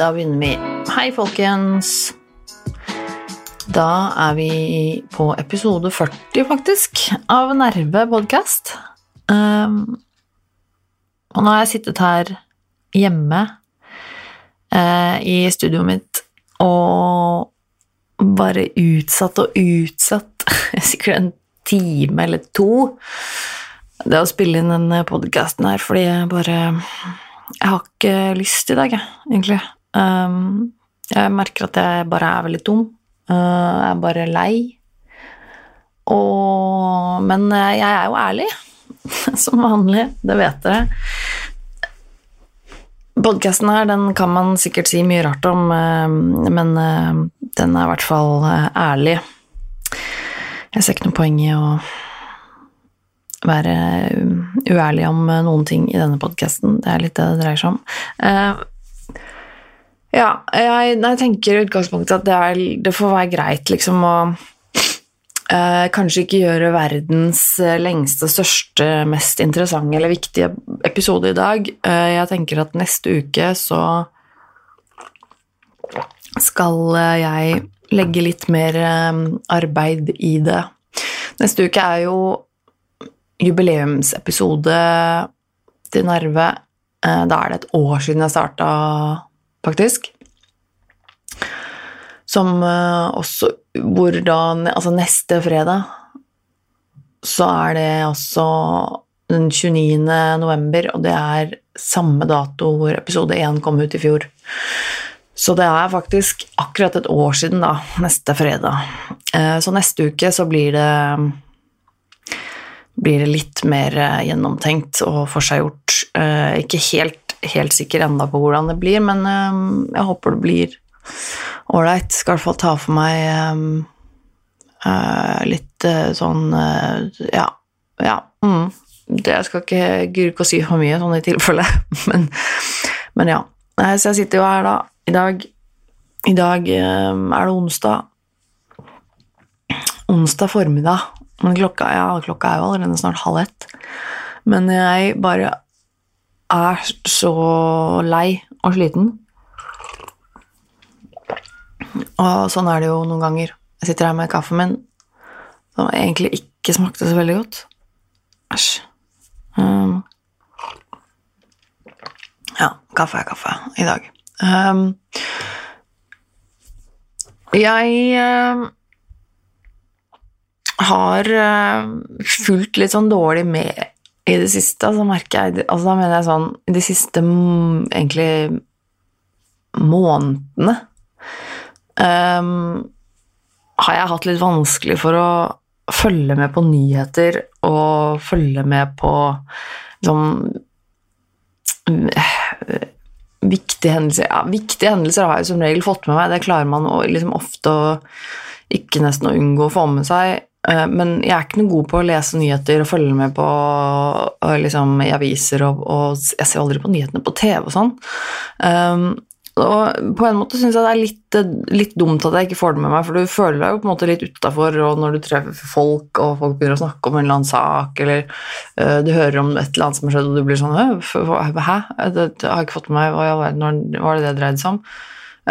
Da begynner vi. Hei, folkens. Da er vi på episode 40, faktisk, av Nerve podcast. Um, og nå har jeg sittet her hjemme uh, i studioet mitt og bare utsatt og utsatt, sikkert en time eller to, det å spille inn denne podkasten her, fordi jeg bare Jeg har ikke lyst i dag, jeg, egentlig. Um, jeg merker at jeg bare er veldig dum. Uh, jeg er bare lei. Og Men jeg er jo ærlig, som vanlig. Det vet dere. Podkasten her den kan man sikkert si mye rart om, men den er i hvert fall ærlig. Jeg ser ikke noe poeng i å være uærlig om noen ting i denne podkasten. Det er litt det det dreier seg om. Ja, jeg, jeg tenker i utgangspunktet at det, er, det får være greit liksom å Eh, kanskje ikke gjøre verdens lengste, største, mest interessante eller viktige episode i dag. Eh, jeg tenker at neste uke så skal jeg legge litt mer arbeid i det. Neste uke er jo jubileumsepisode til Nerve. Da er det et år siden jeg starta, faktisk. Som også Hvor da Altså neste fredag så er det også den 29. november, og det er samme dato hvor episode 1 kom ut i fjor. Så det er faktisk akkurat et år siden, da, neste fredag. Så neste uke så blir det blir det litt mer gjennomtenkt og forseggjort. Ikke helt, helt sikker ennå på hvordan det blir, men jeg håper det blir ålreit. Skal i hvert fall ta for meg litt sånn Ja. ja mm. Det skal ikke gurke å si for mye sånn i tilfelle, men, men ja. Så jeg sitter jo her da i dag. I dag er det onsdag. Onsdag formiddag. Men klokka, ja, klokka er jo allerede snart halv ett. Men jeg bare er så lei og sliten. Og sånn er det jo noen ganger. Jeg sitter her med kaffen min, som egentlig ikke smakte så veldig godt. Æsj. Um. Ja, kaffe er kaffe i dag. Um. Jeg uh, har uh, fulgt litt sånn dårlig med i det siste, altså merker jeg altså Da mener jeg sånn i de siste egentlig månedene um, har jeg hatt litt vanskelig for å følge med på nyheter og følge med på liksom Viktige hendelser ja, Viktige hendelser har jeg som regel fått med meg. Det klarer man liksom ofte å ikke nesten å unngå å få med seg. Men jeg er ikke noe god på å lese nyheter og følge med på liksom, i aviser, og, og, jeg ser aldri på nyhetene på TV og sånn. Um, og på en måte syns jeg det er litt, litt, dumt at jeg ikke får det med meg, for du føler deg jo på en måte litt utafor når du treffer folk, og folk begynner å snakke om en eller annen sak, eller uh, du hører om et eller annet som har skjedd, og du blir sånn Hæ? Det, det har jeg ikke fått med meg. Hva var det det dreide seg om?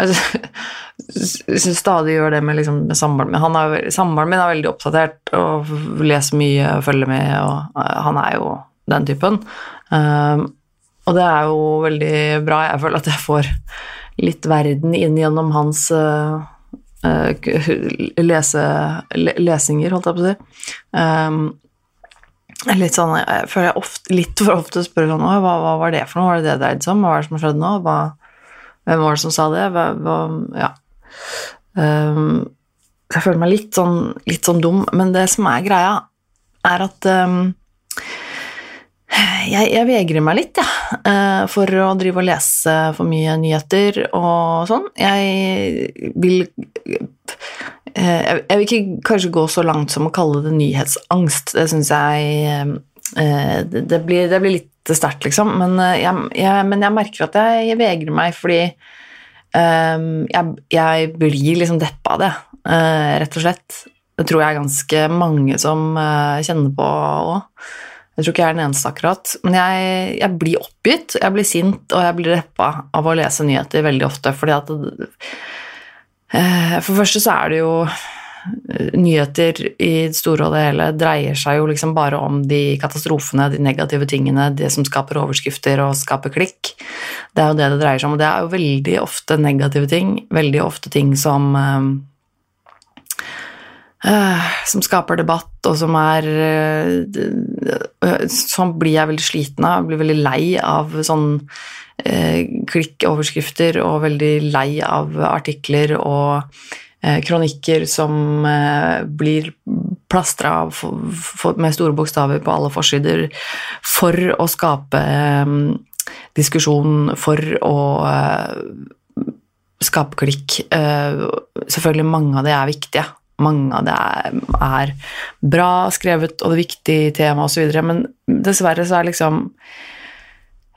Jeg syns stadig gjør det med, liksom, med samboeren min. Er, samboeren min er veldig oppdatert og leser mye og følger med, og uh, han er jo den typen. Um, og det er jo veldig bra. Jeg føler at jeg får litt verden inn gjennom hans uh, lese, lesinger, holdt jeg på å si. Um, litt sånn, Jeg føler jeg ofte, litt for ofte spør sånn hva, hva var det for noe? Var det det det dreide seg om? Hva er det som har skjedd nå? Hva, hvem var det som sa det? Hva, hva, ja. Um, jeg føler meg litt sånn, litt sånn dum, men det som er greia, er at um, jeg, jeg, vegrer meg litt, ja, for å drive og lese for mye nyheter og sånn. Jeg vil Jeg vil ikke kanskje gå så langt som å kalle det nyhetsangst. Det syns jeg det blir, det blir litt sterkt, liksom. Men jeg, jeg, men jeg, merker at jeg, vegrer meg fordi jeg, blir liksom deppa av det, rett og slett. Det tror jeg er ganske mange som kjenner på òg. Jeg tror ikke jeg er den eneste, akkurat. Men jeg blir oppgitt, jeg blir sint, og jeg blir deppa av å lese nyheter veldig ofte. fordi at uh, For det første så er det jo nyheter i det store og det hele dreier seg jo liksom bare om de katastrofene, de negative tingene, det som skaper overskrifter og skaper klikk. Det er jo det det dreier seg om, og det er jo veldig ofte negative ting. Veldig ofte ting som uh, som skaper debatt, og som er uh, Sånn blir jeg veldig sliten av. Blir veldig lei av sånn klikkoverskrifter og veldig lei av artikler og kronikker som blir plastra med store bokstaver på alle forsider for å skape diskusjon, for å skape klikk. Selvfølgelig, mange av det er viktige, mange av det er bra skrevet, og det er viktig tema osv., men dessverre så er liksom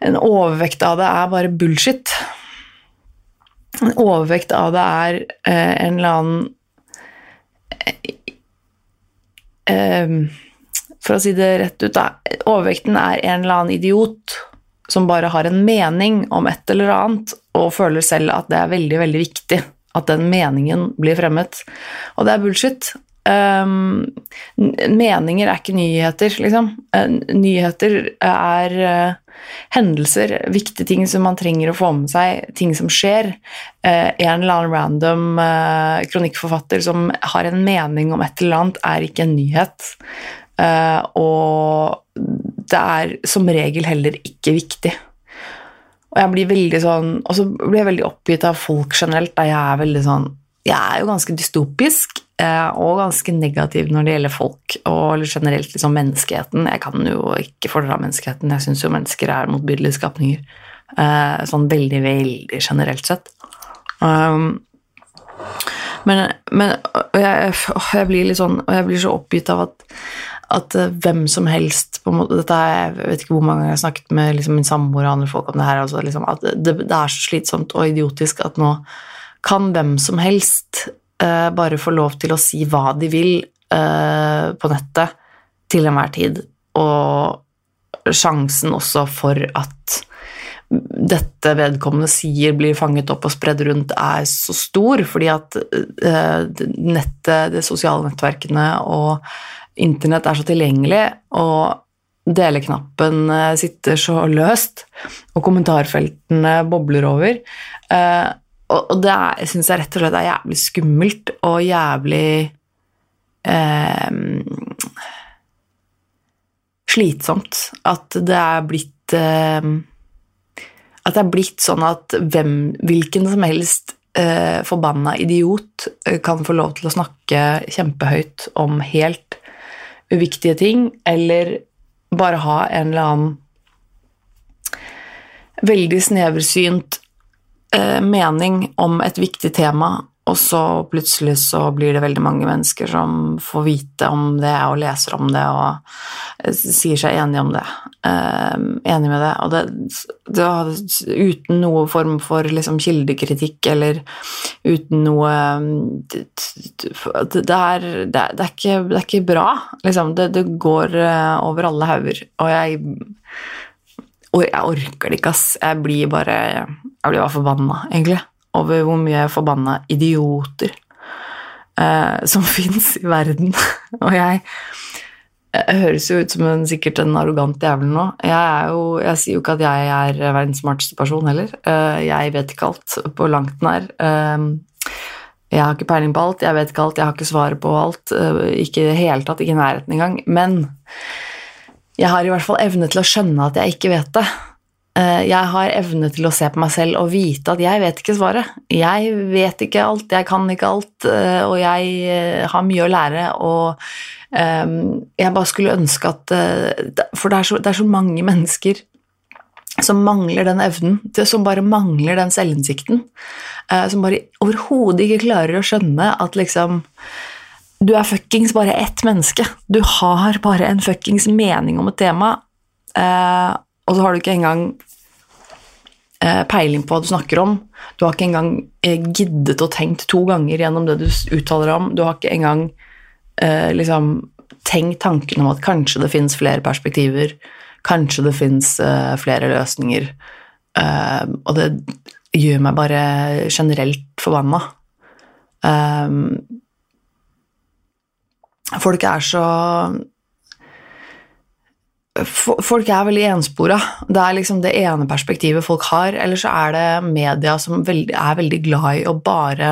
En overvekt av det er bare bullshit. En overvekt av det er eh, en eller annen eh, For å si det rett ut, da. Overvekten er en eller annen idiot som bare har en mening om et eller annet, og føler selv at det er veldig, veldig viktig at den meningen blir fremmet. Og det er bullshit. Um, meninger er ikke nyheter, liksom. Uh, nyheter er uh, hendelser, viktige ting som man trenger å få med seg, ting som skjer. Eh, en eller annen random kronikkforfatter som har en mening om et eller annet, er ikke en nyhet. og det er som regel heller ikke viktig. Og jeg blir veldig sånn Og så blir jeg veldig oppgitt av folk generelt. Da jeg er veldig sånn Jeg er jo ganske dystopisk eh, og ganske negativ når det gjelder folk og generelt liksom menneskeheten. Jeg kan jo ikke fordra menneskeheten. Jeg syns jo mennesker er motbydelige skapninger. Eh, sånn veldig, veldig generelt sett. Um, men, men jeg, jeg, blir litt sånn Og jeg blir så oppgitt av at at uh, hvem som helst på en måte, dette er, Jeg vet ikke hvor mange ganger jeg har snakket med liksom, min samboer og andre folk om det her. Altså, liksom, at det, det, er så slitsomt og idiotisk at nå kan hvem som helst bare får lov til å si hva de vil uh, på nettet til enhver tid. Og sjansen også for at dette vedkommende sier, blir fanget opp og spredd rundt, er så stor, fordi at nettet, de sosiale nettverkene og internett er så tilgjengelig, og deleknappen eh, sitter så løst, og kommentarfeltene bobler over. Eh, og det syns jeg rett og slett er jævlig skummelt og jævlig eh, slitsomt at det er blitt eh, At det er blitt sånn at hvem, hvilken som helst eh, forbanna idiot eh, kan få lov til å snakke kjempehøyt om helt uviktige ting, eller bare ha en eller annen veldig sneversynt eh, mening om et viktig tema, og så plutselig så blir det veldig mange mennesker som får vite om det og leser om det og eh, sier seg enige om det. Uh, enig med det. Og det, det, uten noe form for liksom, kildekritikk eller uten noe Det, det, er, det er, ikke, det er ikke bra, liksom. Det, går uh, over alle hauger. Og jeg, jeg orker det ikke, ass. Jeg blir bare Jeg blir bare forbanna, egentlig over hvor mye forbanna idioter eh, som fins i verden. og jeg, jeg høres jo ut som en, sikkert en arrogant jævel nå. Jeg, jo, jeg, sier jo ikke at jeg er verdens smarteste person heller. Eh, jeg vet ikke alt på langt nær. Eh, jeg har ikke peiling på alt, jeg vet ikke alt, jeg har ikke svaret på alt. Eh, ikke i det hele tatt, ikke i nærheten engang. Men jeg har i hvert fall evne til å skjønne at jeg ikke vet det. Eh, jeg har evne til å se på meg selv og vite at jeg vet ikke svaret. Jeg vet ikke alt, jeg kan ikke alt, eh, og jeg eh, har mye å lære. Og jeg bare skulle ønske at For det er så, det er så mange mennesker som mangler den evnen, som bare mangler den selvinnsikten. Som bare overhodet ikke klarer å skjønne at liksom Du er fuckings bare ett menneske. Du har bare en fuckings mening om et tema og så har du ikke engang eh, peiling på hva du snakker om. Du har ikke engang eh, giddet og tenkt to ganger gjennom det du uttaler om. Du har ikke engang eh, liksom tenkt tanken om at kanskje det fins flere perspektiver, kanskje det fins uh, flere løsninger. Uh, og det gjør meg bare generelt forbanna. Um, folk er så Folk er veldig enspora. Det er liksom det ene perspektivet folk har. Eller så er det media som er veldig glad i å bare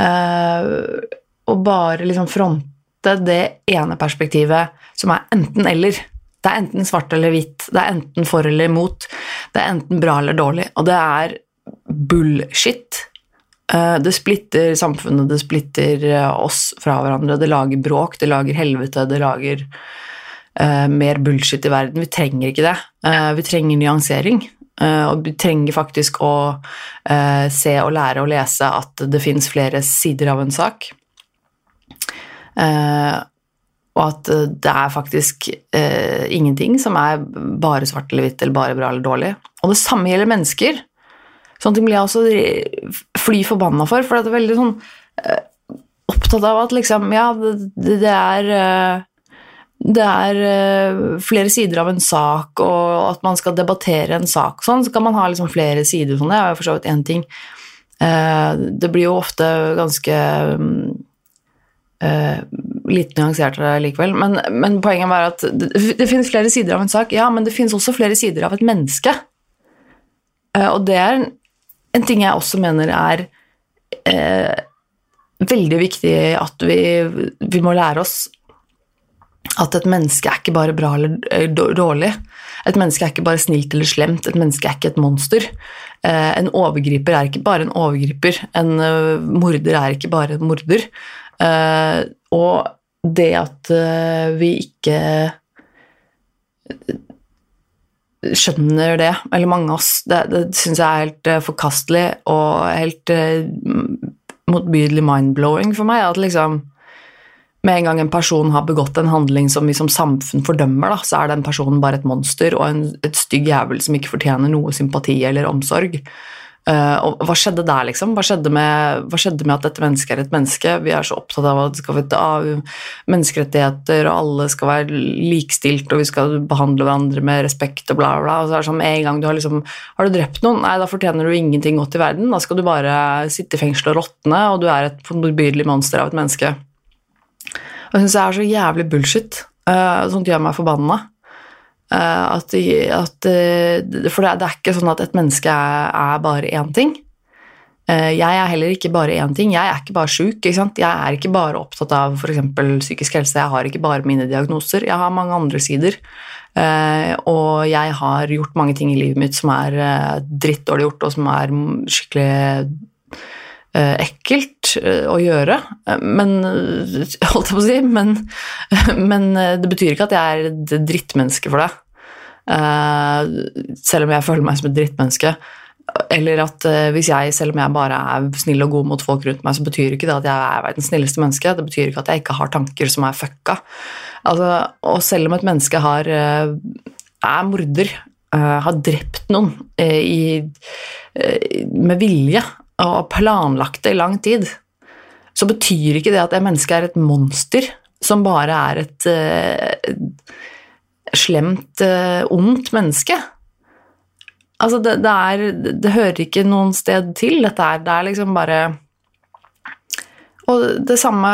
uh, Å bare liksom fronte det ene perspektivet som er enten-eller. Det er enten svart eller hvitt, det er enten for eller imot, det er enten bra eller dårlig. Og det er bullshit. Uh, det splitter samfunnet, det splitter uh, oss fra hverandre, det lager bråk, det lager helvete, det lager uh, mer bullshit i verden. Vi trenger ikke det. Uh, vi trenger nyansering. Uh, og vi trenger faktisk å se og lære å lese at det fins flere sider av en sak. og at det er faktisk ingenting som er bare svart eller hvitt eller bare bra eller dårlig. Og det samme gjelder mennesker. Sånne ting blir jeg også fly forbanna for, for det er veldig sånn opptatt av at liksom Ja, det, det er det er uh, flere sider av en sak, og at man skal debattere en sak sånn, så kan man ha liksom flere sider sånn. Det er jo for så vidt én ting. Det blir jo ofte ganske uh, litt nyansert likevel. Men, men, poenget var at det, det, finnes flere sider av en sak, ja, men det finnes også flere sider av et menneske. og det er en, ting jeg også mener er veldig viktig at vi, vi må lære oss at et menneske er ikke bare bra eller eh, dårlig. Et menneske er ikke bare snilt eller slemt, et menneske er ikke et monster. Eh, en overgriper er ikke bare en overgriper, en eh, morder er ikke bare en morder. Og det at vi ikke skjønner det, eller mange av oss, det, det syns jeg er helt forkastelig og helt motbydelig mind-blowing for meg. at liksom med en gang en person har begått en handling som vi som samfunn fordømmer, da, så er den personen bare et monster og en, et stygg jævel som ikke fortjener noe sympati eller omsorg. Uh, og hva skjedde der, liksom? Hva skjedde, med, hva skjedde, med, at dette mennesket er et menneske? Vi er så opptatt av at vi skal være menneskerettigheter, og alle skal være likestilt, og vi skal behandle hverandre med respekt og bla, bla. Og så er det sånn en gang du har liksom Har du drept noen? Nei, da fortjener du ingenting godt i verden. Da skal du bare sitte i fengsel og råtne, og du er et motbydelig monster av et menneske. Og jeg syns det er så jævlig bullshit. Uh, sånt gjør meg forbanna. Uh, at, at, uh, for det, er ikke sånn at et menneske er, bare én ting. jeg er heller ikke bare én ting. Jeg er ikke bare sjuk. Jeg er ikke bare opptatt av f.eks. psykisk helse. Jeg har ikke bare mine diagnoser. Jeg har mange andre sider. og jeg har gjort mange ting i livet mitt som er drittdårlig gjort, og som er skikkelig Eh, ekkelt eh, å gjøre, eh, men holdt jeg på å si, men, men, det betyr ikke at jeg er et drittmenneske for det. Selv om jeg føler meg som et drittmenneske. Eller at hvis jeg, selv om jeg bare er snill og god mot folk rundt meg, så betyr ikke det at jeg er verdens snilleste menneske. Det betyr ikke at jeg ikke har tanker som er fucka. Altså, og selv om et menneske har, er morder, har drept noen i, med vilje, og planlagt det i lang tid, så betyr ikke det at det mennesket er et monster som bare er et uh, slemt, uh, ondt menneske. Altså, det, det, er Det hører ikke noen sted til, dette er, det er liksom bare Og det samme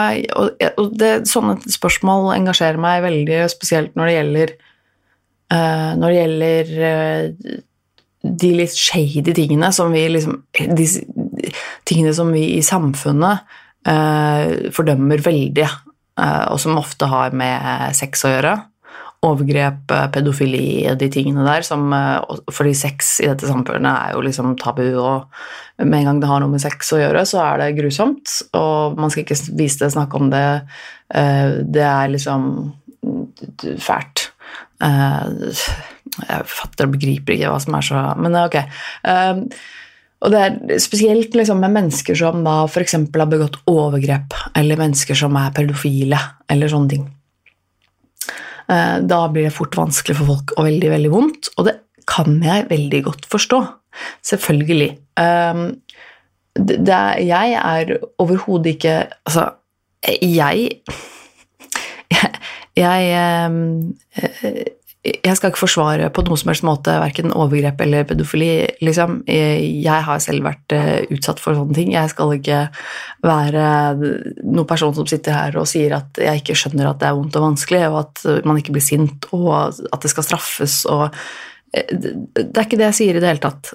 og det, sånne spørsmål engasjerer meg veldig, spesielt når det gjelder uh, Når det gjelder de litt shady tingene som vi liksom De tingene som vi i samfunnet eh, fordømmer veldig, eh, og som ofte har med sex å gjøre. Overgrep, pedofili pedofili, de tingene der som eh, Fordi sex i dette samfunnet er jo liksom tabu, og med en gang det har noe med sex å gjøre, så er det grusomt, og man skal ikke vise det, snakke om det. Eh, det er liksom fælt. Uh, jeg fatter og begriper ikke hva som er så Men ok. Og det er spesielt liksom, med mennesker som da f.eks. har begått overgrep, eller mennesker som er pedofile, eller sånne ting. Uh, da blir det fort vanskelig for folk og veldig, veldig vondt, og det kan jeg veldig godt forstå. Selvfølgelig. Det, det, jeg er overhodet ikke Altså, jeg jeg, jeg, eh, jeg skal ikke forsvare på noen som helst måte verken overgrep eller pedofili. Liksom. Jeg har selv vært eh, utsatt for sånne ting. Jeg skal ikke være noen person som sitter her og sier at jeg ikke skjønner at det er vondt og vanskelig, og at man ikke blir sint, og at det skal straffes. og eh, det er ikke det jeg sier i det hele tatt.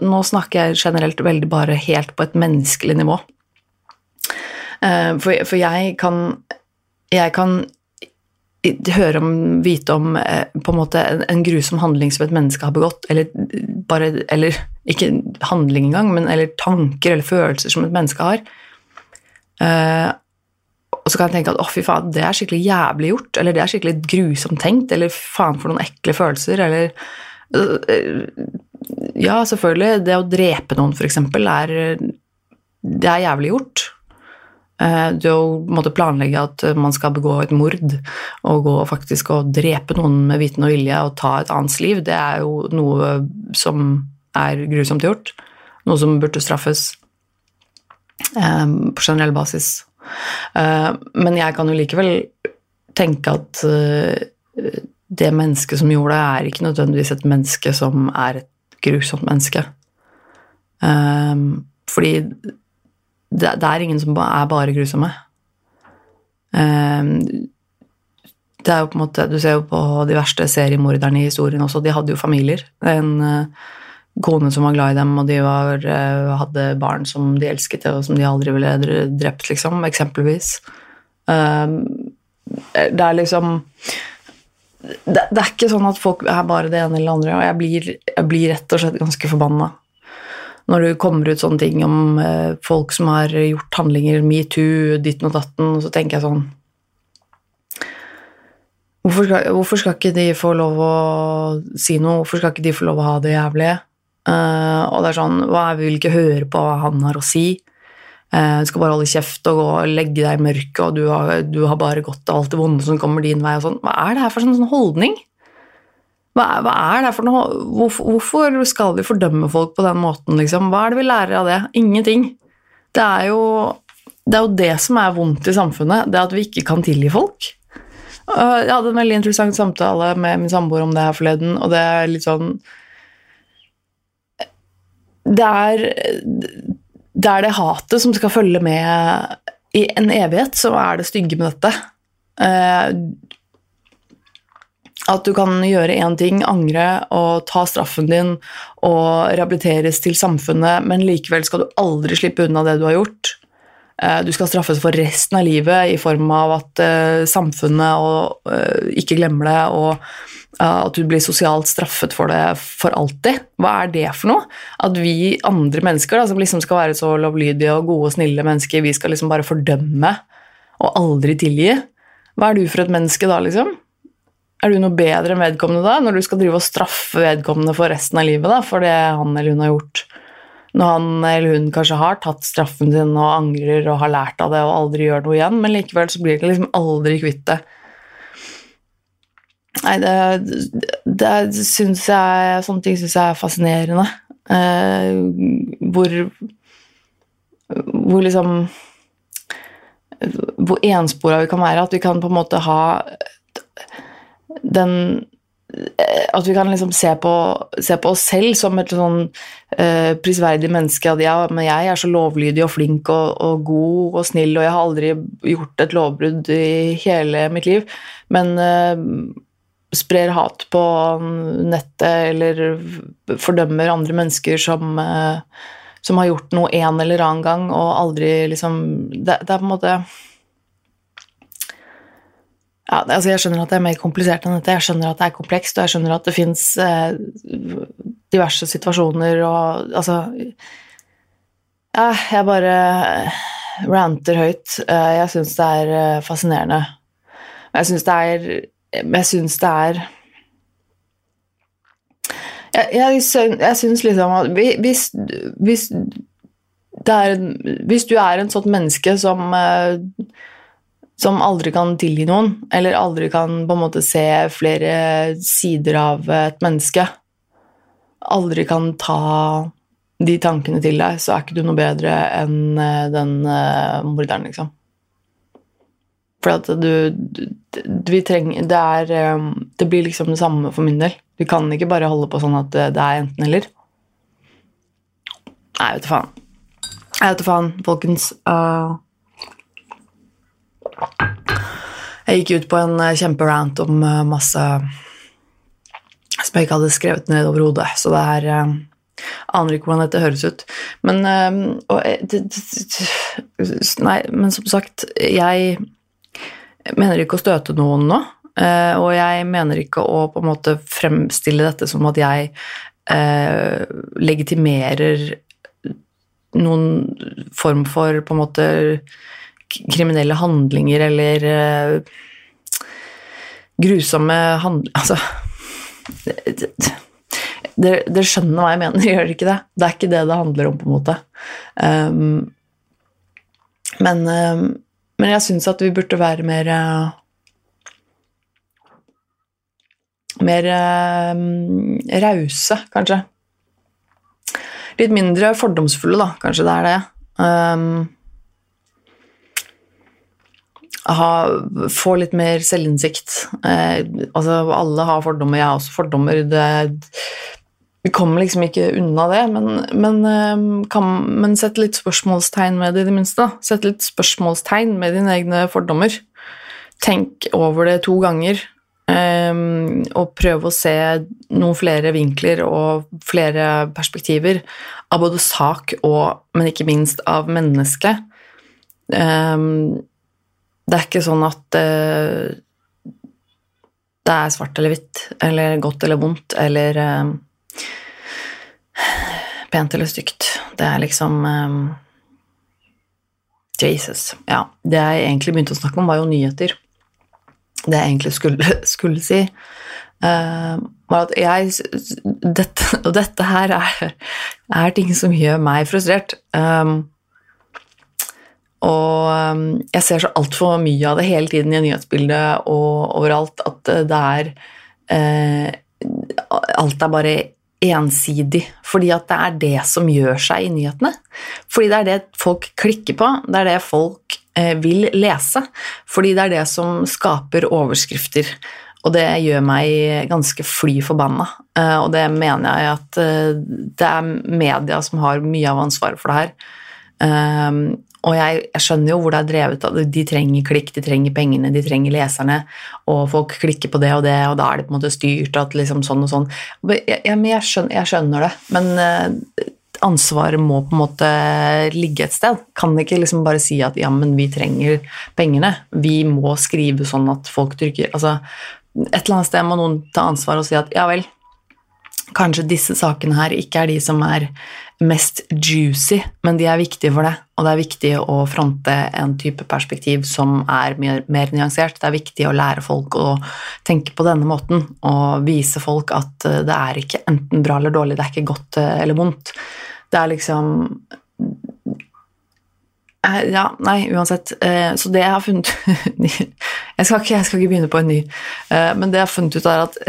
Nå snakker jeg generelt veldig bare helt på et menneskelig nivå. For, jeg kan, jeg kan høre om, vite om eh, på en måte en, en, grusom handling som et menneske har begått, eller bare Eller ikke handling engang, men eller tanker eller følelser som et menneske har. Uh, og så kan jeg tenke at å, fy faen, det er skikkelig jævlig gjort, eller det er skikkelig grusomt tenkt, eller faen for noen ekle følelser, eller uh, Ja, selvfølgelig, det å drepe noen, for eksempel, er Det er jævlig gjort. Eh, det å planlegge at man skal begå et mord og gå faktisk og drepe noen med viten og vilje og ta et annens liv, det er jo noe som er grusomt gjort. Noe som burde straffes eh, på generell basis. Eh, men jeg kan jo likevel tenke at det mennesket som gjorde det, er ikke nødvendigvis et menneske som er et grusomt menneske. Fordi det, det, er ingen som er bare grusomme. Um, det er jo på en måte, Du ser jo på de verste seriemorderne i historien også, de hadde jo familier. En uh, kone som var glad i dem, og de var, uh, hadde barn som de elsket, og som de aldri ville drept, liksom, eksempelvis. Um, det er liksom det, det, er ikke sånn at folk er bare det ene eller det andre, og jeg blir, jeg blir rett og slett ganske forbanna når det kommer ut sånne ting om eh, folk som har gjort handlinger, metoo, ditten og datten, så tenker jeg sånn hvorfor skal, hvorfor skal, ikke de få lov å si noe? Hvorfor skal ikke de få lov å ha det jævlig? Uh, og det er sånn hva, Vi vil ikke høre på hva han har å si. Uh, du skal bare holde kjeft og gå og legge deg i mørket, og du har, du har bare gått av alt det vonde som kommer din vei. sånn. Hva er det her for sånn, sånn holdning? Hva, hva, er det for noe? Hvorfor, skal vi fordømme folk på den måten, liksom? Hva er det vi lærer av det? Ingenting. Det er jo det, er jo det som er vondt i samfunnet, det at vi ikke kan tilgi folk. Jeg hadde en veldig interessant samtale med min samboer om det her forleden, og det er litt sånn Det er det er det hatet som skal følge med i en evighet, som er det stygge med dette. Eh, at du kan gjøre én ting, angre og ta straffen din og rehabiliteres til samfunnet, men likevel skal du aldri slippe unna det du har gjort. Eh, du skal straffes for resten av livet i form av at uh, samfunnet uh, ikke glemmer det, og at du blir sosialt straffet for det for alltid. Hva er det for noe? At vi andre mennesker, da, som liksom skal være så lovlydige og gode og snille mennesker, vi skal liksom bare fordømme og aldri tilgi? Hva er du for et menneske da, liksom? Er du noe bedre enn vedkommende da, når du skal drive og straffe vedkommende for resten av livet da, for det han eller hun har gjort? Når han eller hun kanskje har tatt straffen sin og angrer og har lært av det og aldri gjør noe igjen, men likevel så blir det liksom aldri kvitt det. Nei, det, det syns jeg Sånne ting syns jeg er fascinerende. Eh, hvor Hvor liksom Hvor enspora vi kan være. At vi kan på en måte ha den eh, at vi kan liksom se på, se på, oss selv som et sånn uh, prisverdig menneske. At ja, men jeg er så lovlydig og flink og, og, god og snill, og jeg har aldri gjort et lovbrudd i hele mitt liv. Men uh, sprer hat på nettet eller fordømmer andre mennesker som, som har gjort noe en eller annen gang, og aldri liksom Det, det er på en måte ja, altså jeg skjønner at det er mer komplisert enn dette. Jeg skjønner at det er komplekst, og jeg skjønner at det fins eh, diverse situasjoner og altså Ja, jeg bare ranter høyt. Eh, jeg syns det er eh, fascinerende. Jeg syns det er Jeg syns det er Jeg, jeg, syns liksom at hvis, hvis, er, hvis du er en sånt menneske som eh, som aldri kan tilgi noen, eller aldri kan på en måte se flere sider av et menneske, aldri kan ta de tankene til deg, så er ikke du noe bedre enn eh, den uh, morderen, liksom. For at du vi trenger Det er eh, Det blir liksom det samme for min del. Vi kan ikke bare holde på sånn at det er enten-eller. Nei, vet du faen. Jeg vet du faen, folkens. Uh, jeg gikk ut på en uh, kjemperant om uh, masse som jeg ikke hadde skrevet ned over hodet, så det er uh, Aner ikke hvordan dette høres ut. Men Nei, men som sagt, jeg mener ikke å støte noen nå. og jeg mener ikke å på en måte fremstille dette som at jeg legitimerer noen form for på en måte kriminelle handlinger eller uh, grusomme handlinger Altså Dere skjønner hva jeg mener, gjør dere ikke det? Det er ikke det det handler om, på en måte. Um, men, um, men, jeg syns at vi burde være mer uh, Mer uh, rause, kanskje. Litt mindre fordomsfulle, da. Kanskje det er det. Um, ha, få litt mer selvinnsikt. Eh, altså, alle har fordommer, jeg har også fordommer. Det, vi kommer liksom ikke unna det, men, men, ehm, kan, men sett litt spørsmålstegn med det, i det minste. Sett litt spørsmålstegn med dine egne fordommer. Tenk over det to ganger. eh, og prøv å se noen flere vinkler og flere perspektiver av både sak og, men ikke minst, av menneske. Um, det er ikke sånn at uh, det er svart eller hvitt, eller godt eller vondt, eller uh, pent eller stygt. Det er liksom um, Jesus. Ja, det jeg egentlig begynte å snakke om, var jo nyheter det jeg egentlig skulle, skulle si, uh, var at jeg dette, Og dette her er, er, ting som gjør meg frustrert. Um, og um, jeg ser så altfor mye av det hele tiden i nyhetsbildet og overalt at det er eh, Alt er bare ensidig, fordi at det er det som gjør seg i nyhetene. Fordi det er det folk klikker på, det er det folk Eh, vil lese. Fordi det er det som skaper overskrifter. Og det gjør meg ganske fly forbanna. Eh, og det mener jeg at eh, det er media som har mye av ansvaret for det her. Og jeg, jeg, skjønner jo hvor det er drevet av. De trenger klikk, de trenger pengene, de trenger leserne. Og folk klikker på det og det, og da er det på en måte styrt at liksom sånn og sånn. Jeg, jeg, jeg skjønner, skjønner, det, men ansvaret må på en måte ligge et sted. Kan ikke liksom bare si at ja, men vi trenger pengene. Vi må skrive sånn at folk trykker Altså, et eller annet sted må noen ta ansvar og si at ja vel, kanskje disse sakene her ikke er de som er mest juicy, men de er viktige for det. Og det er viktig å fronte en type perspektiv som er mer, mer nyansert. Det er viktig å lære folk å tenke på denne måten og vise folk at det er ikke enten bra eller dårlig, det er ikke godt eller vondt. Det er liksom eh, ja, nei, uansett. Eh, så det jeg har funnet jeg skal, ikke, jeg skal ikke begynne på en ny, eh, men det jeg har funnet ut, er at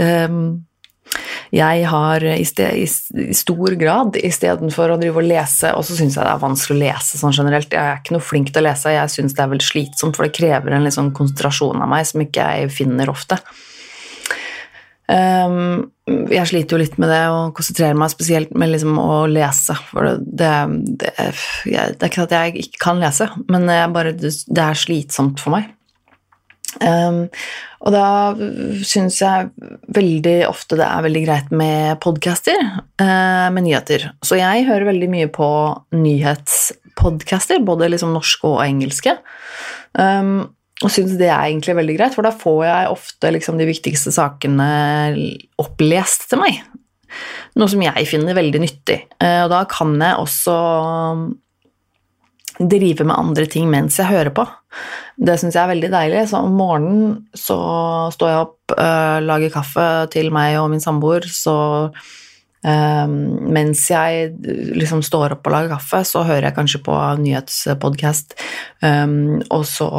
jeg har i, sted, i stor grad istedenfor å drive og lese Og så syns jeg det er vanskelig å lese sånn generelt. Jeg er ikke noe flink til å lese, jeg syns det er veldig slitsomt, for det krever en liksom konsentrasjon av meg som ikke jeg finner ofte. Um, jeg sliter jo litt med det å konsentrere meg spesielt med liksom å lese. For det, det, det, det, er ikke at jeg ikke kan lese, men bare, det er slitsomt for meg. Um, og da syns jeg veldig ofte det er veldig greit med podcaster uh, med nyheter. Så jeg hører veldig mye på nyhetspodcaster, både liksom norske og engelske. Um, og syns det er egentlig veldig greit, for da får jeg ofte liksom de viktigste sakene opplest til meg. Noe som jeg finner veldig nyttig. Uh, og da kan jeg også drive med andre ting mens jeg hører på. Det syns jeg er veldig deilig. Så om morgenen så står jeg opp, øh, lager kaffe til meg og min samboer, så Um, mens jeg liksom står opp og lager kaffe, så hører jeg kanskje på nyhetspodkast, um, og så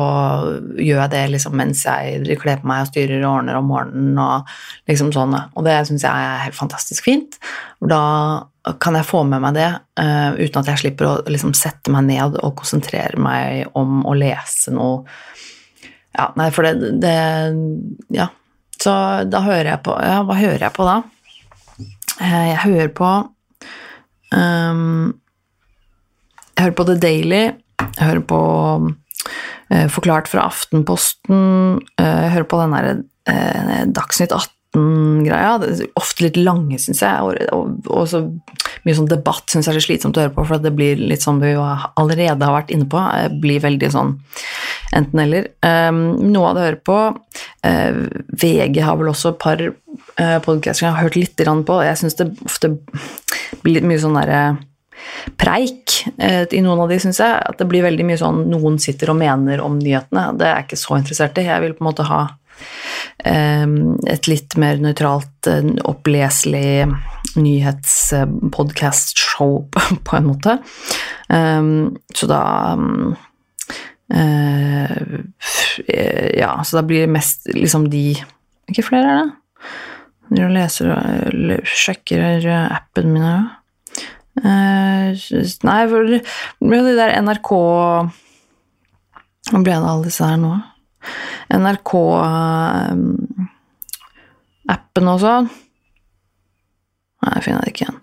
gjør jeg det liksom mens jeg kler på meg og styrer og ordner om morgenen og liksom sånn. Og det syns jeg er helt fantastisk fint. Da kan jeg få med meg det uh, uten at jeg slipper å liksom sette meg ned og konsentrere meg om å lese noe Ja, nei, for det, det Ja. Så da hører jeg på Ja, hva hører jeg på da? Eh, Jeg hører på um, Jeg hører på The Daily. Jeg hører på uh, Forklart fra Aftenposten. uh, jeg hører på den derre Dagsnytt 18-greia. Er Ofte litt lange, syns jeg. Og, og, og så mye sånn debatt syns jeg er slitsomt å høre på, for det blir litt sånn vi allerede har vært inne på. eh, blir veldig sånn enten-eller. Um, noe av det jeg hører på uh, VG har vel også et par uh, podcaster jeg har hørt litt på. Jeg syns det ofte blir litt mye sånn derre preik eh, i noen av de, syns jeg. At det blir veldig mye sånn noen sitter og mener om nyhetene. Det er jeg ikke så interessert i. Jeg vil på en måte ha eh, et litt mer nøytralt, eh, oppleselig nyhetspodkast-show, på en måte. Um, så da um, eh, Ja, så da blir det mest liksom de Ikke flere, er det? Jeg leser og sjekker eh, appen min her. Eh, nei, for men de der NRK Hva ble det av alle disse her nå? NRK-appen også. Nei, jeg finner det ikke igjen.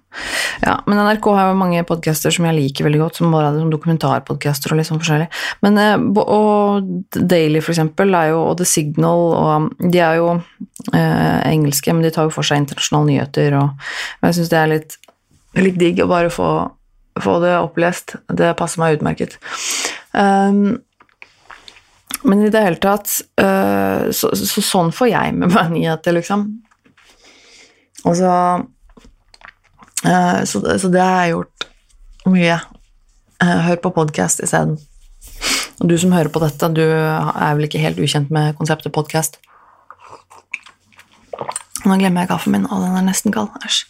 Ja, men NRK har jo mange podcaster som jeg liker veldig godt, som bare er som dokumentarpodcaster og litt sånn forskjellig. Men, eh, og Daily, for eksempel, er jo, og The Signal, og de er jo eh, engelske, men de tar jo for seg internasjonale nyheter, og, og jeg syns det er litt, litt digg å bare få, få det opplest. Det passer meg utmerket. Um, men i det hele tatt øh, så, så sånn får jeg med meg nyheter, liksom. Og så øh, så, så det har jeg gjort mye. Uh, hør på podkast isteden. Og du som hører på dette, du er vel ikke helt ukjent med konseptet podkast? Nå glemmer jeg kaffen min, og den er nesten kald. Æsj.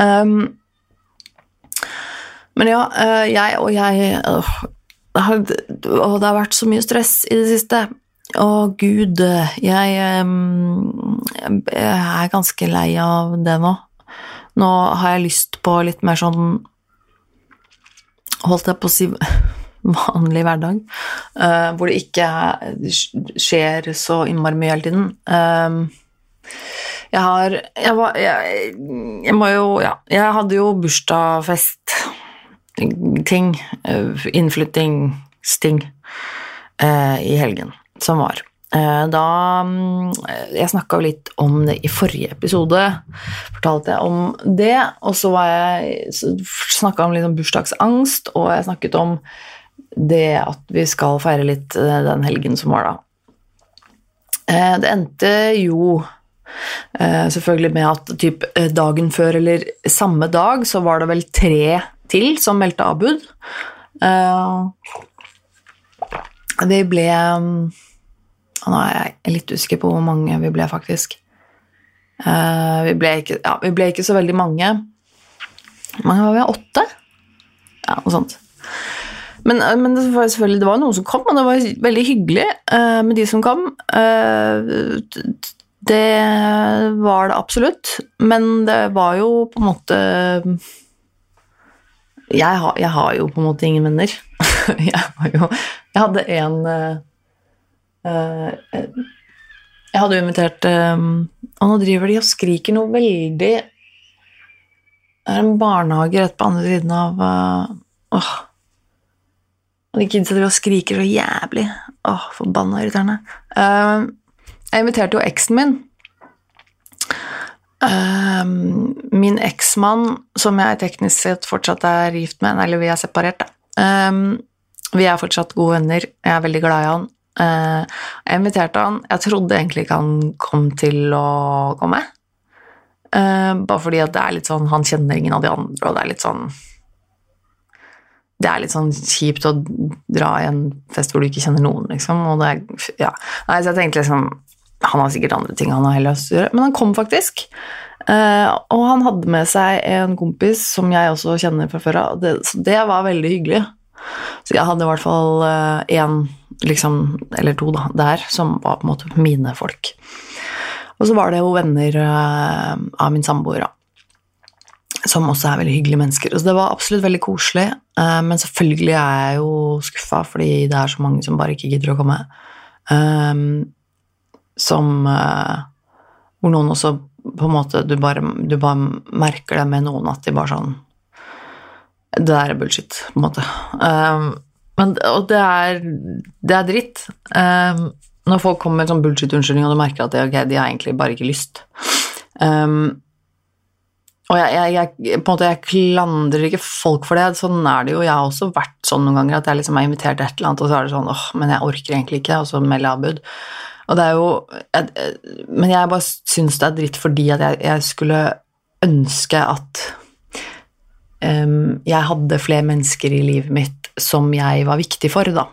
Um, men ja, jeg og jeg og det har vært så mye stress i det siste. Å, gud, jeg, jeg er ganske lei av det nå. Nå har jeg lyst på litt mer sånn Holdt jeg på å si vanlig hverdag, eh, hvor det ikke er- skjer så innmari mye hele tiden. Jeg har jeg, var, jeg, jeg må jo Ja, jeg hadde jo bursdagsfest ting, innflyttingsting, innflyttingssting, eh, i helgen som var. Eh, Da mm, Jeg snakka litt om det i forrige episode, fortalte jeg om det. Og så var jeg om litt om bursdagsangst, og jeg snakket om det at vi skal feire litt eh, den helgen som var da. Eh, Det endte jo eh, selvfølgelig med at typ eh, dagen før eller samme dag så var det vel tre til som meldte avbud. Eh, Vi ble mm, Nå er jeg litt usikker på hvor mange vi ble, faktisk. Eh, Vi ble ikke, ja, vi ble ikke så veldig mange. Hvor mange var vi? Åtte? Ja, noe sånt. Men, eh, men det var selvfølgelig det var noen som kom, og det var veldig hyggelig uh, med de som kom. Uh, det var det absolutt, men det var jo på en måte Jeg har, jeg har jo på en måte ingen venner. jeg, jo, jeg hadde en uh, Jeg hadde jo invitert um, Og nå driver de og skriker noe veldig Det er en barnehage rett på andre siden av uh, Åh. Og de kidsa driver og skriker så jævlig. Åh, forbanna irriterende. Uh, jeg inviterte jo eksen min. Eh, min eksmann, som jeg teknisk sett fortsatt er gift med, eller vi er separert, da. Eh, vi er fortsatt gode venner. Jeg er veldig glad i han. Eh, jeg inviterte han. Jeg trodde egentlig ikke han kom til å komme. Eh, bare fordi at det er litt sånn Han kjenner ingen av de andre, og det er litt sånn det er litt sånn kjipt å dra i en fest hvor du ikke kjenner noen, liksom. Og det er, ja. Nei, så jeg tenkte liksom Han har sikkert andre ting han har heller lyst til å gjøre. Men han kom faktisk. Eh, og han hadde med seg en kompis som jeg også kjenner fra før av. Så det var veldig hyggelig. Så jeg hadde i hvert fall én, liksom, eller to, da, der, som var på en måte mine folk. Og så var det jo venner eh, av min samboer, da som også er veldig hyggelige mennesker. Så det var absolutt veldig koselig, eh, men selvfølgelig er jeg jo skuffa fordi det er så mange som bare ikke gidder å komme. Som uh, Hvor noen også på en måte du bare, du bare, merker det med noen at de bare sånn Det der er bullshit, på en måte. Um, men, og det er, det er dritt. Um, når folk kommer med en sånn bullshit-unnskyldning, og du merker at det, okay, de har egentlig bare ikke lyst. Um, og jeg, jeg, jeg, på en måte, jeg klandrer ikke folk for det. Sånn er det jo. Jeg har også vært sånn noen ganger at jeg liksom er invitert til et eller annet, og så er det sånn åh, men jeg orker egentlig ikke, og så melder jeg avbud. Og det er jo jeg, Men jeg bare syns det er dritt fordi at jeg, jeg skulle ønske at um, jeg hadde flere mennesker i livet mitt som jeg var viktig for, da.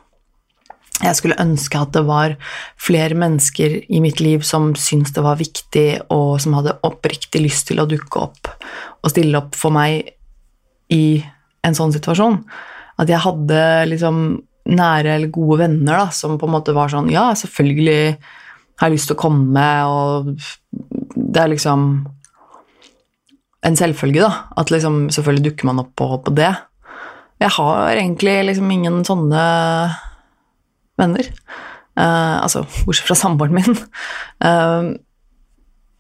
Jeg skulle ønske at det var flere mennesker i mitt liv som syntes det var viktig, og som hadde oppriktig lyst til å dukke opp og stille opp for meg i en sånn situasjon. At jeg hadde liksom nære eller gode venner da, som på en måte var sånn Ja, selvfølgelig har jeg lyst til å komme, og det er liksom en selvfølge, da. At liksom selvfølgelig dukker man opp på, på det. Jeg har egentlig liksom ingen sånne venner. Uh, altså bortsett fra samboeren min. Uh,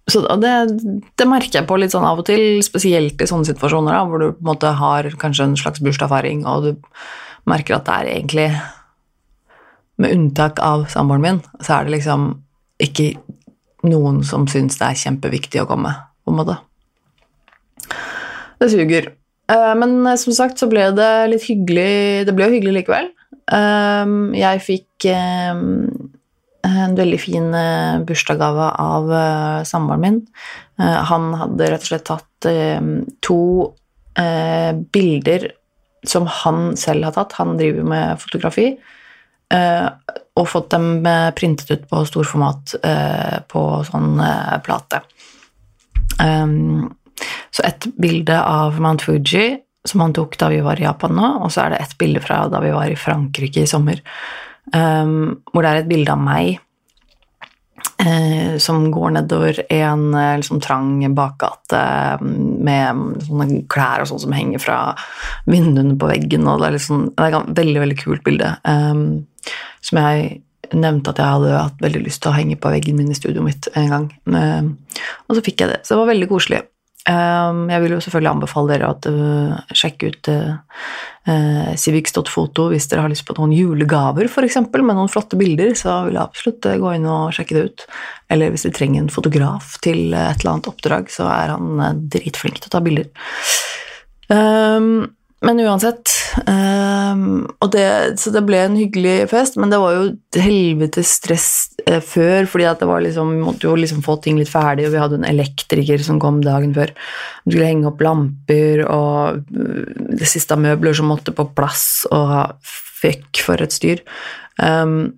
så det, det, merker jeg på litt sånn av og til, spesielt i sånne situasjoner da, hvor du på en måte har kanskje en slags bursdagsfeiring, og du merker at det er egentlig Med unntak av samboeren min, så er det liksom ikke noen som syns det er kjempeviktig å komme, på en måte. Det suger. Uh, men som sagt så ble det litt hyggelig Det ble jo hyggelig likevel. Ehm, jeg fikk en veldig fin eh, bursdagsgave av samboeren min. Han hadde rett og slett tatt to bilder som han selv har tatt. Han driver med fotografi. og fått dem printet ut på storformat på sånn plate. Um, så et bilde av Mount Fuji som han tok da vi var i Japan nå, og så er det et bilde fra da vi var i Frankrike i sommer, um, hvor det er et bilde av meg uh, som går nedover en uh, liksom trang bakgate um, med sånne klær og sånn som henger fra vinduene på veggen, og det er, liksom, det er et veldig, veldig kult bilde um, som jeg nevnte at jeg hadde hatt veldig lyst til å henge på veggen min i studioet mitt en gang. og så fikk jeg det. Så det var veldig koselig. Ehm, jeg vil jo selvfølgelig anbefale dere å uh, sjekke ut uh, uh, civics.foto hvis dere har lyst på noen julegaver, f.eks., med noen flotte bilder, så vil jeg absolutt gå inn og sjekke det ut. Eller hvis dere trenger en fotograf til et eller annet oppdrag, så er han dritflink til å ta bilder. Um, men uansett um, det, Så det ble en hyggelig fest, men det var jo helvetes stress eh, før, fordi liksom, vi måtte jo liksom få ting litt ferdig, og vi hadde en elektriker som kom dagen før. Vi skulle henge opp lamper og uh, det siste av møbler som måtte på plass, og fuck for et styr. Um,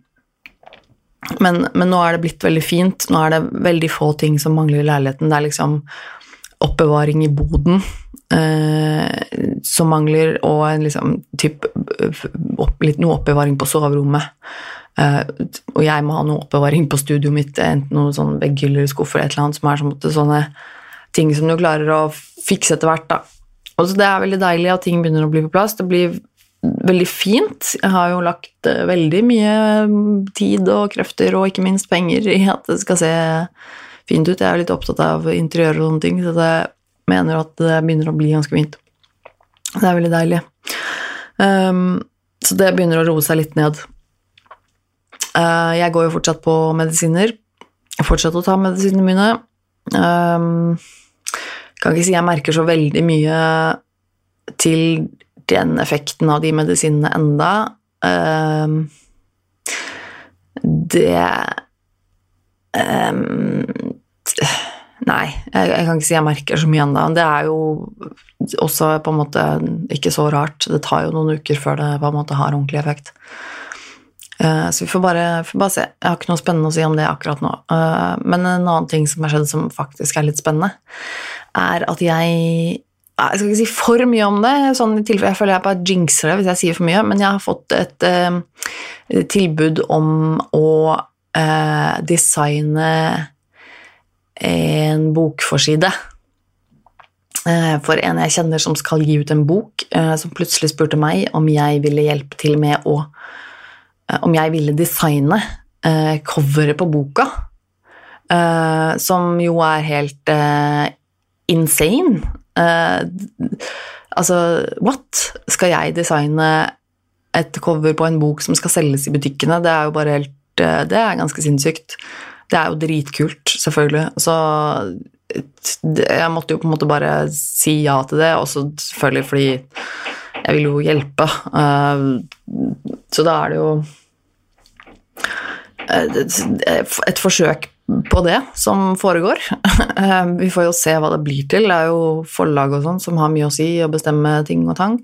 men, men, nå er det blitt veldig fint. Nå er det veldig få ting som mangler i leiligheten. Det er liksom oppbevaring i boden eh, som mangler, og en liksom typ, opp, litt noe oppbevaring på soverommet. Eh, og jeg må ha noe oppbevaring på studioet mitt, enten noen sånn vegghyller, skuffer, et eller annet, som er sånn, sånne ting som du klarer å fikse etter hvert. da. Og så Det er veldig deilig at ting begynner å bli på plass. Det blir veldig fint. Jeg har jo lagt uh, veldig mye tid og krefter og ikke minst penger i at det skal se fint ut. Jeg er litt opptatt av interiør og sånne ting, så jeg mener at det begynner å bli ganske fint. Det er veldig deilig. Um, så det begynner å roe seg litt ned. Uh, jeg går jo fortsatt på medisiner. Jeg fortsetter å ta medisinene mine. Um, kan ikke si jeg merker så veldig mye til den effekten av de medisinene enda. Um, det um, Nei, jeg, jeg, kan ikke si jeg merker så mye ennå. Det er jo også på en måte ikke så rart. Det tar jo noen uker før det på en måte har ordentlig effekt. Uh, så vi får bare, får bare, se. Jeg har ikke noe spennende å si om det akkurat nå. Uh, men en annen ting som har skjedd som faktisk er litt spennende, er at jeg jeg skal ikke si for mye om det, sånn i jeg føler jeg bare jinxer det hvis jeg sier for mye, men jeg har fått et uh, tilbud om å designe en bokforside eh, for en jeg kjenner som skal gi ut en bok, eh, som plutselig spurte meg om jeg ville hjelpe til med å eh, Om jeg ville designe coveret på boka, som jo er helt insane. Altså, what? Skal jeg designe et cover på en bok som skal selges i butikkene? Det er jo bare helt Det er ganske sinnssykt. Det er jo dritkult, selvfølgelig. Så jeg måtte jo på en måte bare si ja til det, også selvfølgelig fordi jeg vil jo hjelpe. Eh, så da er det jo eh, et forsøk på det som foregår. Eh, vi får jo se hva det blir til. Det er jo forlag og sånn som har mye å si og bestemme ting og tang.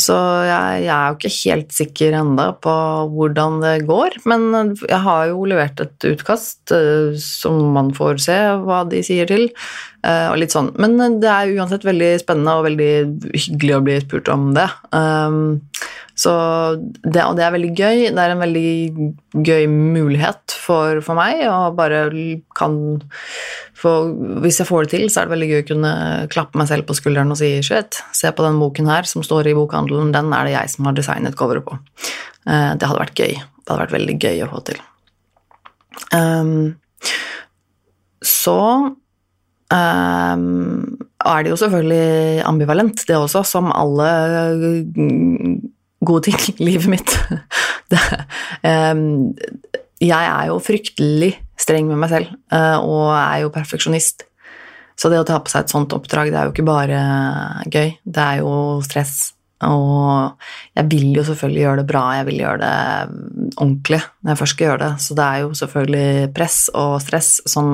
Så jeg, jeg, er jo ikke helt sikker ennå på hvordan det går. Men jeg har jo levert et utkast uh, som man får se hva de sier til. Uh, og litt sånn. Men det er uansett veldig spennende og veldig hyggelig å bli spurt om det. Um, så det, og det er veldig gøy. Det er en veldig gøy mulighet for, for meg. Og bare kan få, Hvis jeg får det til, så er det veldig gøy å kunne klappe meg selv på skulderen og si shit, se på den boken her som står i bokhandelen, den er det jeg som har designet coveret på. Uh, det hadde vært gøy. Det hadde vært veldig gøy å få til. Um, så um, er det jo selvfølgelig ambivalent, det også, som alle gode ting i livet mitt. Det, um, jeg er jo fryktelig streng med meg selv, uh, og er jo perfeksjonist. Så det å ta på seg et sånt oppdrag, det er jo ikke bare gøy, det er jo stress. Og jeg vil jo selvfølgelig gjøre det bra, jeg vil gjøre det ordentlig når jeg først skal gjøre det. Så det er jo selvfølgelig press og stress som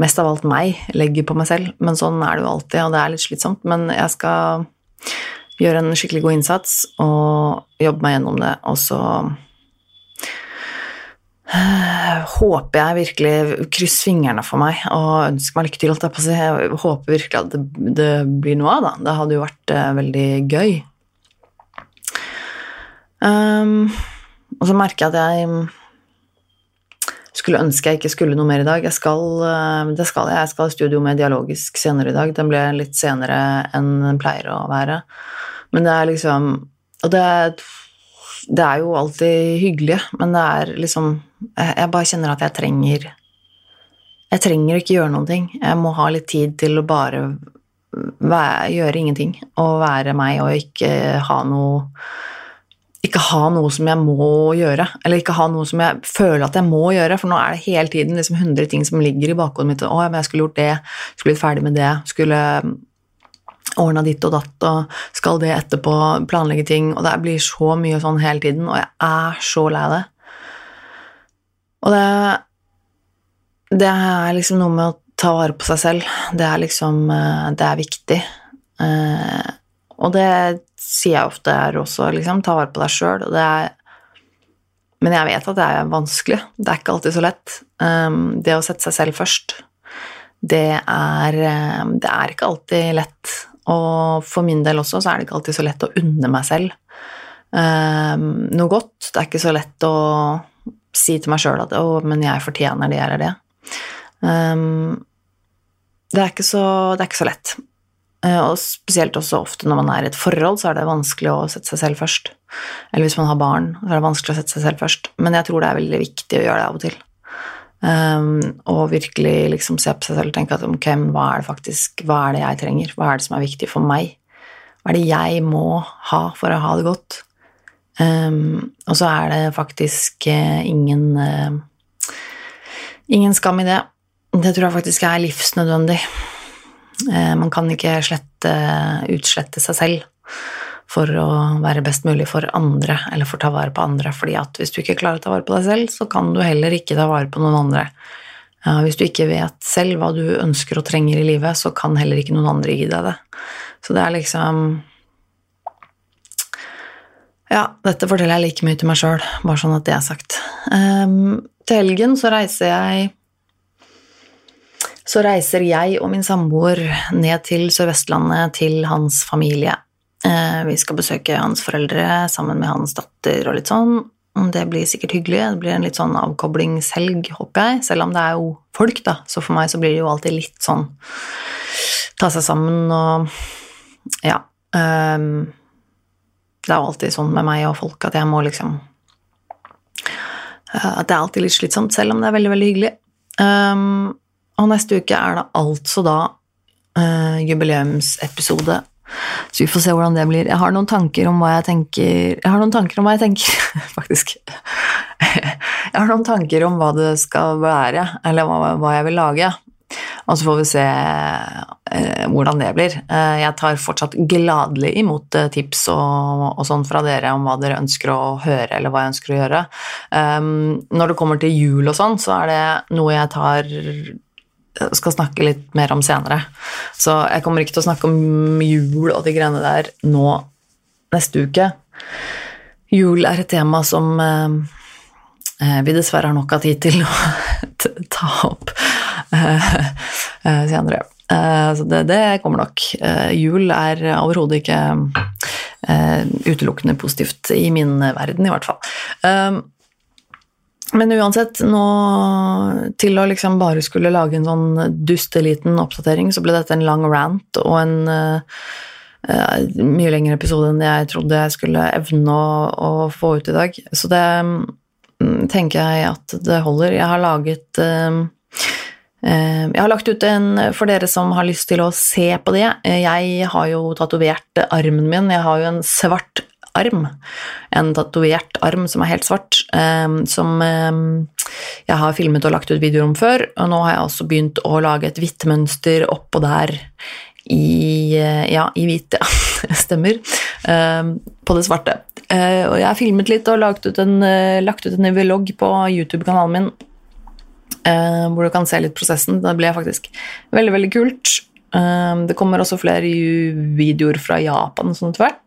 mest av alt meg legger på meg selv. Men sånn er det jo alltid, og det er litt slitsomt. Men jeg skal gjøre en skikkelig god innsats og jobbe meg gjennom det, og så håper jeg virkelig Kryss fingrene for meg og ønsker meg lykke til. Jeg håper virkelig at det, det, blir noe av, da. Det hadde jo vært uh, veldig gøy. Um, og så merker jeg at jeg skulle ønske jeg ikke skulle noe mer i dag. Jeg skal, uh, det skal jeg. Jeg skal i studio med dialogisk senere i dag. Den ble litt senere enn den pleier å være. Men det er liksom Og det, det er jo alltid hyggelig, men det er liksom Jeg bare kjenner at jeg trenger Jeg trenger ikke gjøre noen ting. Jeg må ha litt tid til å bare være, gjøre ingenting og være meg og ikke ha noe ikke ha noe som jeg må gjøre, eller ikke ha noe som jeg føler at jeg må gjøre, for nå er det hele tiden liksom 100 ting som ligger i bakhodet mitt. 'Å, men jeg skulle gjort det, skulle blitt ferdig med det', skulle ordna ditt og datt og skal det etterpå, planlegge ting, og det blir så mye sånn hele tiden, og jeg er så lei det. Og det Det er liksom noe med å ta vare på seg selv. Det er liksom eh, Det er viktig. Eh, og det sier jeg ofte her også, liksom. Ta vare på deg sjøl, Men jeg vet at det er vanskelig. Det er ikke alltid så lett. Eh, det å sette seg selv først, det er Det er ikke alltid lett og for min del også så er det ikke alltid så lett å unne meg selv um, noe godt. Det er ikke så lett å si til meg sjøl at 'å, men jeg fortjener det eller det'. Um, det, er så, det er ikke så lett. Uh, og spesielt også ofte når man er i et forhold, så er det vanskelig å sette seg selv først. Eller hvis man har barn, så er det vanskelig å sette seg selv først. Men jeg tror det er veldig viktig å gjøre det av og til. Um, og virkelig liksom se på seg selv og tenke at ok, hva er det faktisk, hva er det jeg trenger? Hva er det som er viktig for meg? Hva er det jeg må ha for å ha det godt? Um, og så er det faktisk uh, ingen uh, ingen skam i det. Det tror jeg faktisk er livsnødvendig. Uh, man kan ikke slette, utslette seg selv for å være best mulig for andre, eller for å ta vare på andre. fordi at hvis du ikke klarer å ta vare på deg selv, så kan du heller ikke ta vare på noen andre. Hvis du ikke vet selv hva du ønsker og trenger i livet, så kan heller ikke noen andre gi deg det. Så det er liksom Ja, dette forteller jeg like mye til meg sjøl, bare sånn at det er sagt. Um, til helgen så reiser jeg så reiser jeg og min samboer ned til Sør-Vestlandet til hans familie. Eh, vi skal besøke hans foreldre sammen med hans datter og litt sånn. Det blir sikkert hyggelig. Det blir en litt sånn avkoblingshelg, håper jeg. Selv om det er jo folk, da. Så for meg så blir det jo alltid litt sånn ta seg sammen og Ja. Um, det er jo alltid sånn med meg og folk at jeg må liksom at det er alltid litt slitsomt, selv om det er veldig, veldig hyggelig. Um, og neste uke er det altså da uh, jubileumsepisode. Så vi får se hvordan det blir. Jeg har noen tanker om hva jeg tenker Jeg har noen tanker om hva jeg tenker, faktisk. Jeg har noen tanker om hva det skal være, eller hva, hva jeg vil lage. Og så får vi se eh, hvordan det blir. Eh, jeg tar fortsatt gladelig imot eh, tips og, og sånn fra dere om hva dere ønsker å høre, eller hva jeg ønsker å gjøre. Um, når det kommer til jul og sånn, så er det noe jeg tar skal snakke litt mer om senere. Så jeg kommer ikke til å snakke om jul og de greiene der nå neste uke. Jul er et tema som eh, vi dessverre har nok av tid til å ta opp Eh, eh, senere. Eh, så det, det, kommer nok. Jul er overhodet ikke utelukkende positivt i min verden, i hvert fall. Men uansett, nå til å liksom bare skulle lage en sånn dusteliten oppdatering, så ble dette en lang rant og en uh, mye lengre episode enn jeg trodde jeg skulle evne å, å få ut i dag. Så det um, tenker jeg at det holder. Jeg har laget Eh, jeg har lagt ut en for dere som har lyst til å se på det. Jeg har jo tatovert armen min. Jeg har jo en svart arm. En tatovert arm som er helt svart, eh, som jeg har filmet og lagt ut videoer om før. Og nå har jeg også begynt å lage et hvitt mønster oppå der i Ja, i hvit, ja. Stemmer. På det svarte. Og jeg har filmet litt og lagt ut en, lagt ut en vlogg på YouTube-kanalen min hvor du kan se litt prosessen. Det ble faktisk veldig, veldig kult. Det kommer også flere videoer fra Japan sånn etter hvert.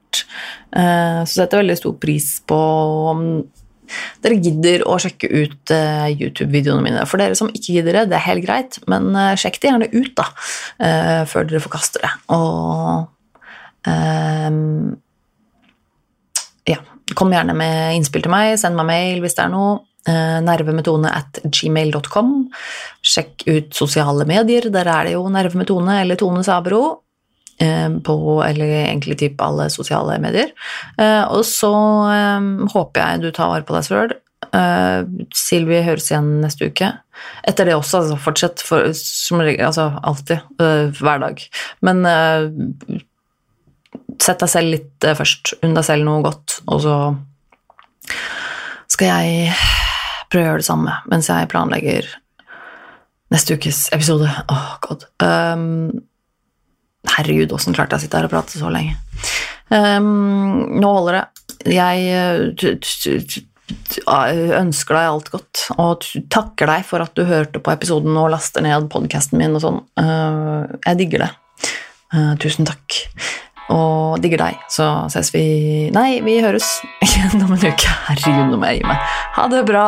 Uh, så setter jeg veldig stor pris på om dere gidder å sjekke ut YouTube-videoene mine. For dere som ikke gidder det, det er helt greit, men sjekk det gjerne ut da, før dere forkaster det. Og ja, kom gjerne med innspill til meg, send meg mail hvis det er noe. Eh, nervemetone at gmail.com. Sjekk ut sosiale medier, der er det jo Nervemetone eller Tone Sabro. Eh, på, eller egentlig typ alle sosiale medier. Eh, og så håper jeg du tar vare på deg sjøl. Silvi høres igjen neste uke. Etter det også, altså fortsett for, som altså alltid, hver dag. Men sett deg selv litt først. Unn deg selv noe godt, og så skal jeg prøve å gjøre det samme mens jeg planlegger neste ukes episode. Åh, oh, god. Um, herregud, åssen klarte jeg å sitte her og prate så lenge? Um, nå holder det. Jeg ønsker deg alt godt og takker deg for at du hørte på episoden og laster ned podkasten min og sånn. Uh, jeg digger det. Uh, tusen takk og digger deg. Så ses vi Nei, vi høres igjen om en uke. Herregud, nå må jeg gi meg. Ha det bra.